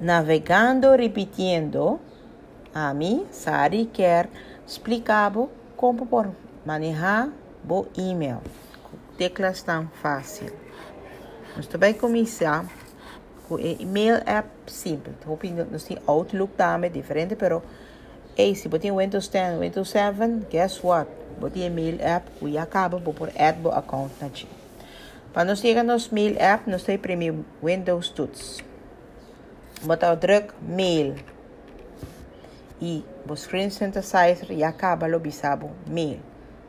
navegando, repetindo, a mim, Sari quer explicar como por manejar o e-mail. Teclas tão fácil. Nós também começar com e-mail app simples. Nós tem Outlook também diferente, pero hey, se você tem Windows 10, Windows 7, guess what? Você e-mail app que acaba por add o account na. Para nós chegar nos mail app, nós temos primeiro Windows Tools. Botar druk mail. E o screen synthesizer e acaba lo bisabo mail.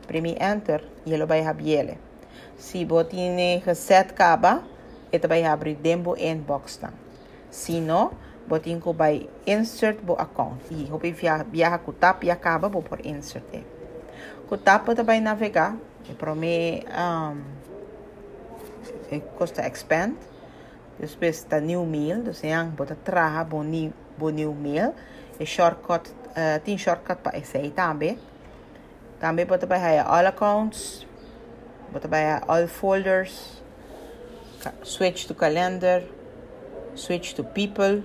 Premi enter e ele vai abrir. Se você tem reset acaba, ele vai abrir dentro inbox tá. Se não, você vai insert o account. E você viaja com tap e acaba por insert. Com tap você vai navegar. E para mim, um, custa expand. Depois está new mail, então yang bota traha bo new bo new mail. E shortcut, uh, tem shortcut para esse aí também. Também bota para all accounts, bota para all folders, switch to calendar, switch to people,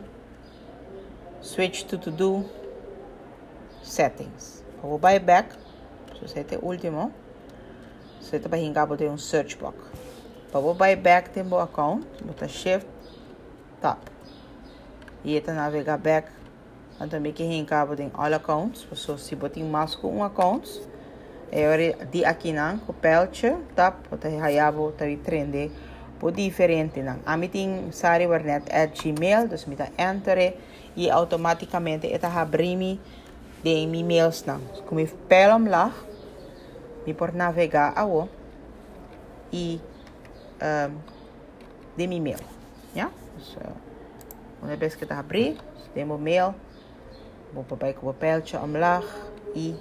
switch to to do, settings. Vou buy back, é o último. Você vai hingar botar um search box. Para buy back o account, bota shift top. E esta navegar back, então me que hingar botar all accounts, so se botar mais com um account, é hora de aqui não, com pelcha, top, bota hayabo, tá trende po diferente não. A mim tem sari warnet at gmail, dus me enter e automaticamente esta abrime de mi mails não. Como eu pelam lá, me por navegar ao e um, de mi mail. Ja? Dus, uh, uma vez que está abrir, temos mail, vou papai com o papeltje omlaag e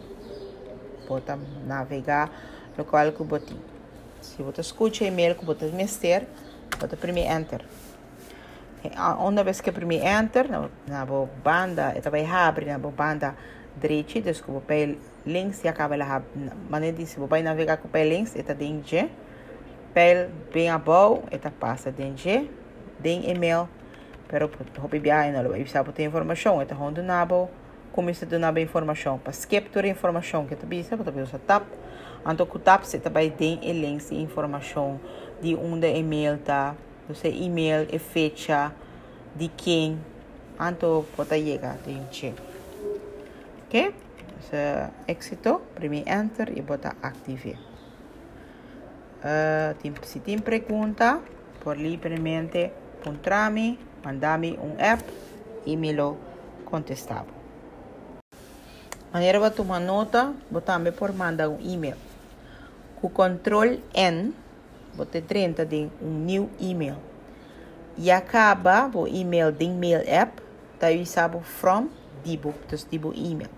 botar navegar no qual que botin. Se você escuta e-mail que você mister, você primeiro enter. Uma vez que primeiro enter, na, na banda, esta vai abrir na banda direita, então que você links e acaba lá, maneira de se você navegar com o links, esta dentro pel bem abaixo, esta passa dentro den e-mail, pero hopi biyahe na lo, ibig sabihin informação, esta hondo nabo, começa do nabo informação, para skip toda informação que tu bisa, para tu sa tap, anto ku tap se também tem e links e informação de onde e-mail tá, você e-mail e fecha de quem, anto pode chegar dentro. Ok? Sa éxito, primeiro enter e bota active. Uh, se tem pergunta, por livremente encontrarme, mandar-me um app e me lo contestava. Maneira de tomar nota, botar-me por mandar um e-mail. Com o control N, botar 30 de um new email. E acaba o e-mail de mail app, tá sabe from dibo, dus dibo e-mail.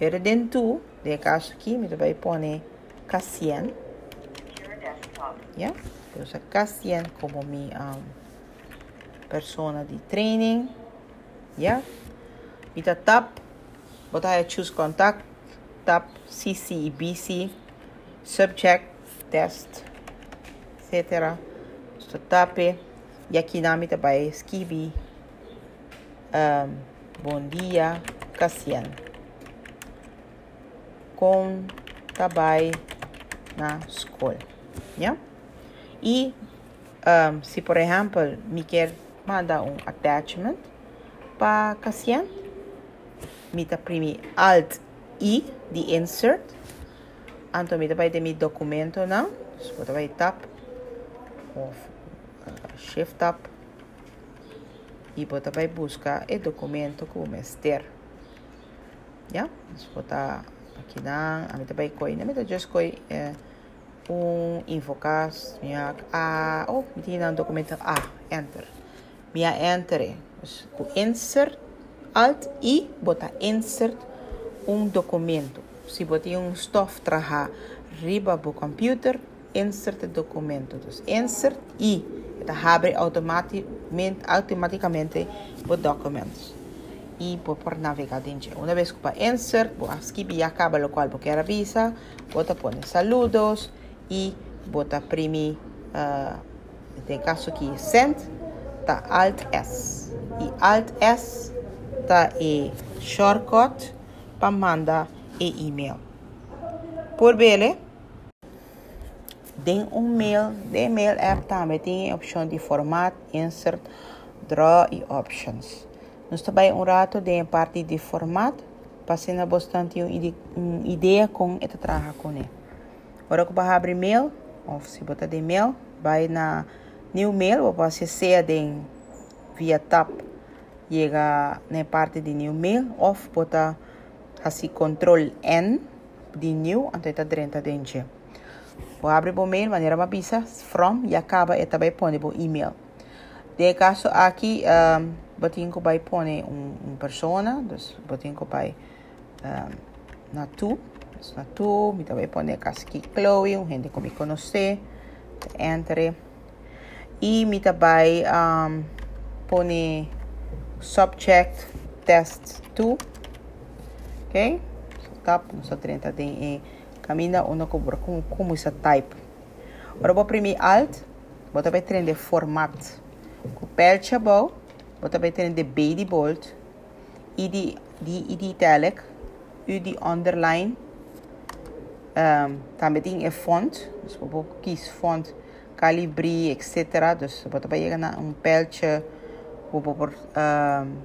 Era dentro, de caso aqui, me vai pôr Cassian. Yeah? Eu uso Cassian como mi um, persona de training. Yeah? Ita tap, botar choose contact, tap CC BC, subject, test, etc. So tap e aqui na mita vai escrever um, bom dia, Cassian. Com trabalho na escola. Yeah? E um, se, por exemplo, me quer mandar um attachment para Cassian, me tá primeiro Alt I de insert, então me vai ter meu documento não, so vai tap of uh, shift tap. E você vai buscar o documento que o mestre. Já? So, botar aqui na, a mim vai coi, na mim just coi eh, um invocar minha a oh menina documento a enter. Minha enter o insert alt e botar insert um documento se botar um stuff traha riba do computer insert documento então, insert e então, abre automaticamente automaticamente os documentos e por, por navegar dentro. Uma vez que para insert, vou escrever acaba o qual eu quero avisar, outra põe saludos, e bota primi uh, tem caso aqui send tá Alt S. E Alt S tá e shortcut para mandar e e-mail. Por bele, tem um mail, de mail app também tem a opção de format, insert, draw e options. Nós também um rato de parte de format, para ser bastante uma ideia com esta trabalho com ele. Que eu abrir mail, se botar de mail, vai na new mail, ou você ser via tab, chega na parte de new mail, ou botar assim control N de new, até está dentro dentro. Vou abrir o mail, maneira uma pizza, from, e acaba, e também põe o e-mail. De caso aqui, um, botinho vai pôr um, um persona, botinho vai um, na tu, na tu, me também pôr aqui Chloe, um gente que me conhece, entre, e me também um, pôr subject test 2, ok? Tap, so 30 tem camina uno como como como isso type. Agora vou imprimir alt, vou também ter format. Com pelcha bow, vou também ter de B de bold, e de de e italic, u de underline. Um, também a font, dus vou kies font, calibri, etc. Dus vou também chegar na um pelcha, vou pôr um,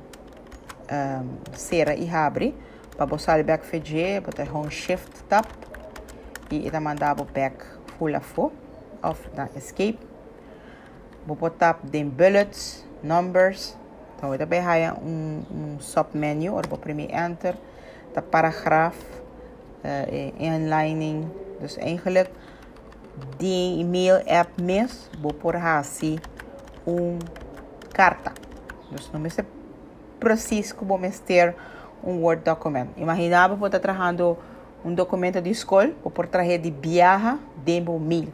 um, cera e abre. Para botar back FG, botar home shift tab e ita mandava back full afo of na escape. Vou botar den bullets numbers. Então ita vai haya um, um submenu ou primeiro enter. De paragraaf uh, inlining. Dus eigenlijk die email app mes vou por assim um carta dus não me sei preciso como ter um word document. Imaginava vou estar trabalhando um documento de escola ou por trazer de viagem demo mil.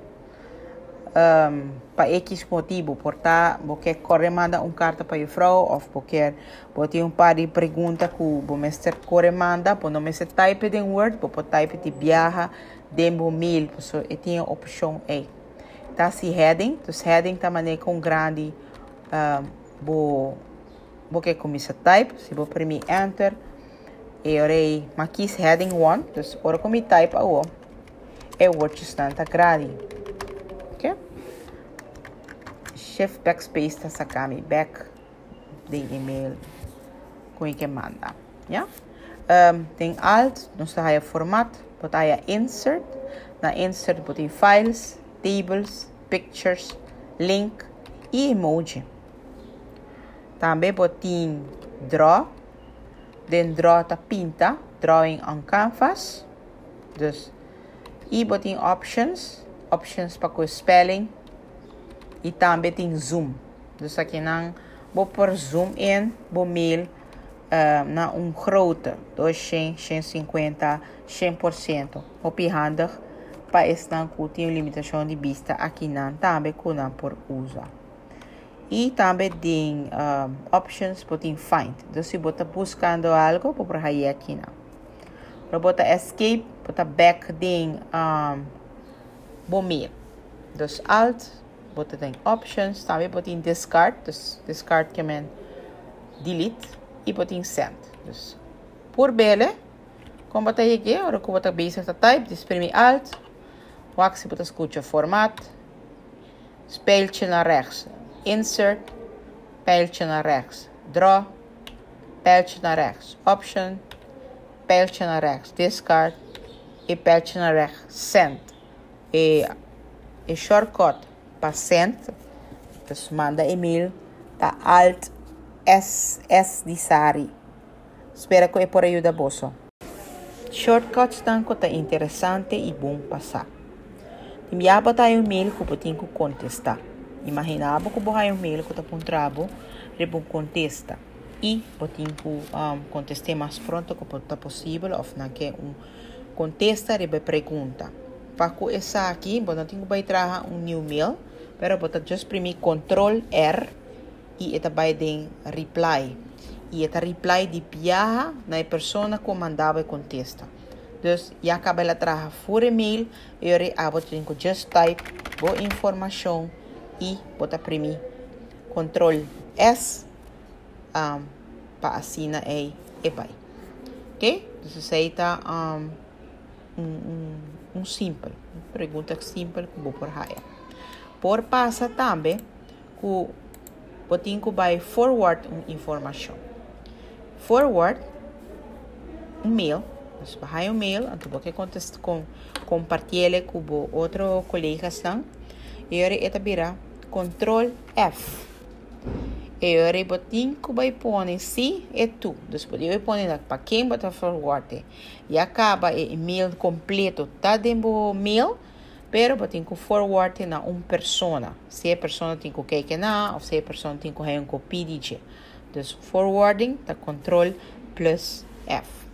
Um, para X motivo, por estar, porque corre manda uma carta para a frau, ou porque você um par de perguntas que o mestre corre manda, por não me se type em Word, por type de viagem demo mil, so, e tinha opção A. Tá se heading, então heading tá maneira com grande, um, bo, bo que começa type, se vou primeiro enter, eu makis heading 1, dus ora como type ao é o word está grade. Ok? Shift backspace tá sacando back de e-mail com que manda. Yeah? Um, tem alt, não está aí format, botar aí insert, na insert botar files, tables, pictures, link e emoji. Também botar draw, Den draw ta pinta, drawing on canvas. Dus, e botin options, options para spelling. E também tem zoom. Dus aqui não pôr zoom in, vou mail uh, na um grote, 200, 150, 100%. Op je handig para esse não tem limitação de vista aqui não também com por usar. E também tem um, options para find. Então, se você está buscando algo, para aí aqui não. Para botar escape, botar back tem um, bomir. Então, alt, tem options, também botar discard, então, discard que delete. E botar send. Então, por bele, como botar aqui, agora que botar basic type, desprime alt, axi botar escuta format, speltje naar rechts. Insert, pijltje naar rechts, draw, pijltje naar rechts, option, pijltje naar rechts, discard. E pijltje naar rechts, send. E, e shortcut send, dus manda e-mail, tá alt S, S de Sari. Espero que é por ajuda bosso. Shortcuts tanto tá interessante e bom passar. Enviava tá e-mail que eu tenho que contestar. Imaginava que o mail que está com trabo, ele contesta. E botin que um, conteste mais pronto que está possível, ou não que um contesta, ele pergunta. Para que essa aqui, botar tem que trazer um new mail, pero botar just imprimir control R e eta vai den reply. E eta reply de piaha na persona que mandava e contesta. Dus já acaba ela trazer por e-mail, eu abo tem que just type boa informação e bota para mim controle S um, para assinar e e. Ok? Então, isso aí está um, um, um, um simples, pergunta simples que vou por raia. Por passa também que botin que vai forward uma informação. Forward um mail, mas vai um mail, então você contesta com compartilha com outro colega estão e agora é virar control F. E agora botin vai pôr si e tu. Depois eu pôr para quem botar forward e acaba o e-mail completo tá dentro mail Pero pues, pa tinku forward na um persona. Se persona tinku keken na of se persona tinku hay un kopidije. Dus forwarding ta control plus F.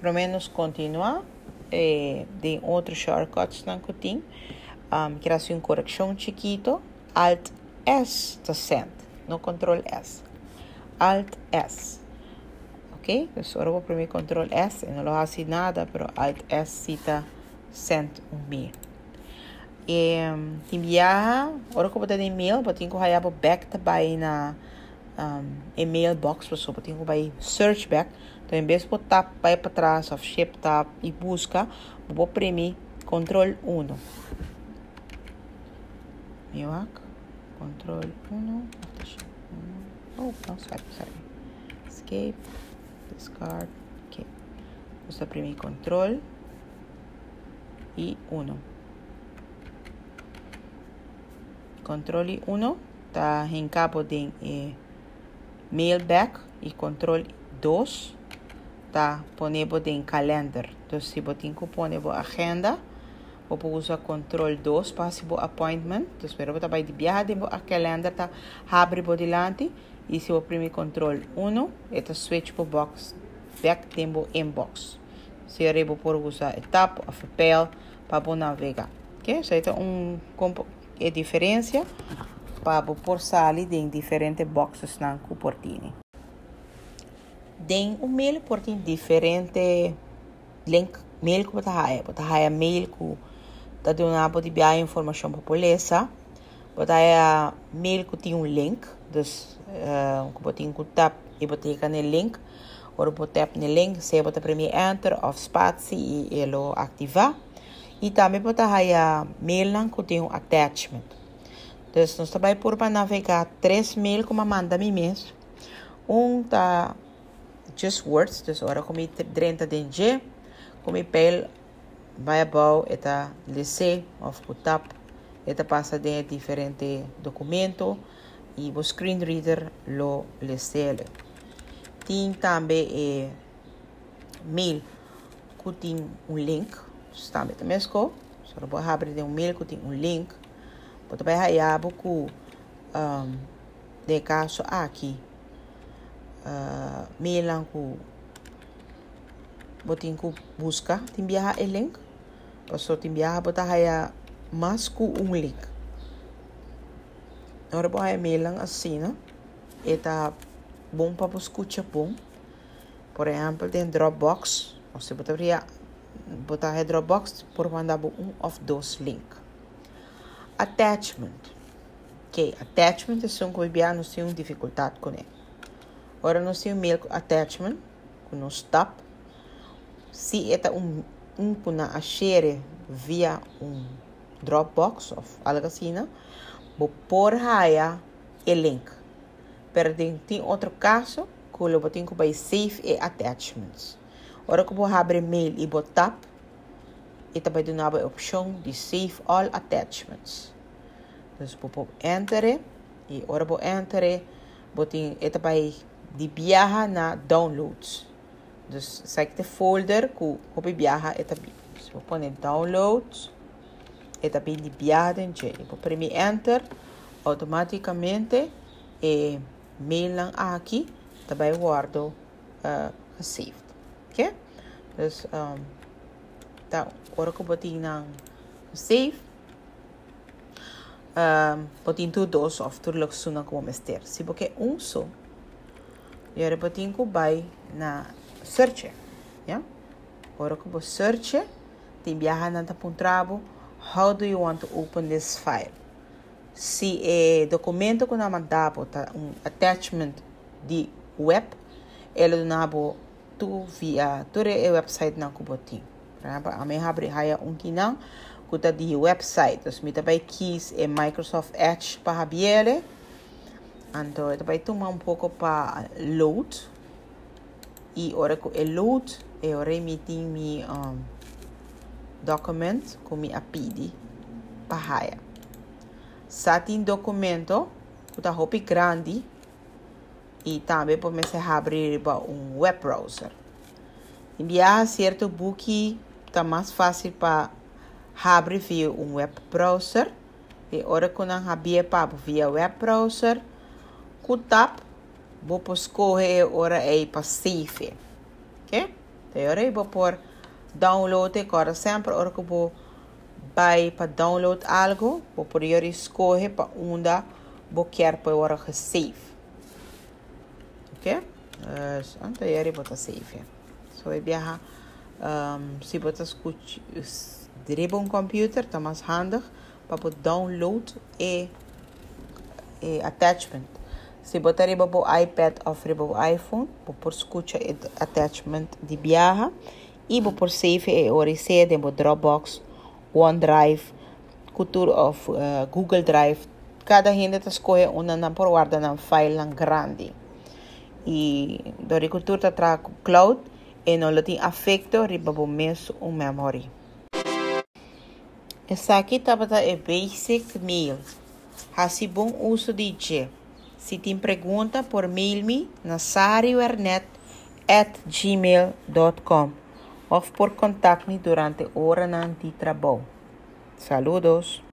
Pelo menos continua eh, de outro shortcut na kutin. Um, que hace un corrección chiquito. Alt S to send. No control S. Alt S. Ok? Eu só vou para o control S. Não lo hace nada, pero Alt S cita. 101B. E, enviar ora ko pati email pati ko haya po back ta bay na um, email box po so pati ko bay search back. Então, to imbes po tap bay para trás of ship tap e busca vou premi control 1 Meu miwak control 1 after ship oh no sorry sorry. Escape discard ok. Vou premi control y 1. Control y 1 está en cabo de eh, mailback y control 2 está ponemos en calendar. Entonces si botinco ponemos agenda, o usa control 2 para si appointment. Entonces pero botar vai de viaje de a calendar tá abre por delante e se o primeiro control 1, está switch para box back tempo inbox. Se eu por usar etapa, papel, para navegar. Ok? Isso é um é diferença para por sair de diferentes boxes na portini. Den um mail portin diferente link mail que você haya, você haya mail que tá dando uma de biar informação para polícia. Você haya mail que tem um link, dus uh, que você tem tap e clica no link. Ora você tap no link, você bota primeiro enter of spatie e ele ativar. E também pode ter mail que tem um attachment. Então, nós por para navegar três mail como manda mim mesmo. Um tá just words, então agora como 30 de G, como pel vai abau eta lese of tap, eta passa de diferente documento e o screen reader lo lese. Tem também eh, mail que tem um link Stammet mesko. Så då abrir de um mail que tem um link. Você vai raiar buku um, de caso aqui. Uh, mail ku botin ku busca tem viajar o link. Passo tem viajar botar raiar mas ku um link. Agora vou raiar mail assim, né? Eta bom para escutar bom. Por exemplo, tem Dropbox. Você poderia botar a Dropbox por mandar um of those link. Attachment. Ok, attachment é um que não tem dificuldade com ele. Agora nós temos mail attachment, que nós stop. Se é um um puna a share via um Dropbox ou algo assim, vou por raia o link. Pero tem outro caso que eu vou ter que save e attachments. Ora que vou abrir mail e botar, e também do a opção de save all attachments. Então, vou enter e ora vou enter, botin e também de viaja na downloads. Então, sai que folder que o viaja e também. Vou pôr downloads e também de viaja em J. Vou premi enter, automaticamente e mail aqui também guardo uh, saved. Okay? Dus um, agora que eu botei na save, um, botei tudo dos of que suna como mester. Se porque um só, e agora botei que vai na search, yeah? Agora que eu search, tem viajar na pontrabo, how do you want to open this file? se é documento que nós mandamos tá um attachment de web ele nabo tu via tu é website na kubotin a me abre haya um kinang kuta di website. Os mi também quis é Microsoft Edge para biele então também toma um pouco para load e ora que é load é ora meeting mi um, document com mi apidi para haya. Satin documento kuta hopi grande e também podemos abrir um web browser. Enviar certo book está mais fácil para abrir via um web browser. E ora que não abrir para via web browser ku tap vou escolher ora é para save ok? Então ora eu vou por download agora sempre ora que vou vai para download algo vou por escolher para onde vou quer para ora save ok uh, então eu vou save so eu viajar um, se você escuta dribbel um computer, está mais handig para download e, e attachment. Se botar riba o iPad ou riba o iPhone, vou por escuta e attachment de viaja e vou por save e orice de Dropbox, OneDrive, Cultura of uh, Google Drive. Cada gente está escolhe uma na por guarda na file grande. E do agricultura está cloud e não tem afeto riba o mês um memory. Essa aqui estava é basic mail. Hasi bom uso de G. Se tem pergunta por mail me na sarioernet@gmail.com ou por contato durante hora de trabalho. Saludos.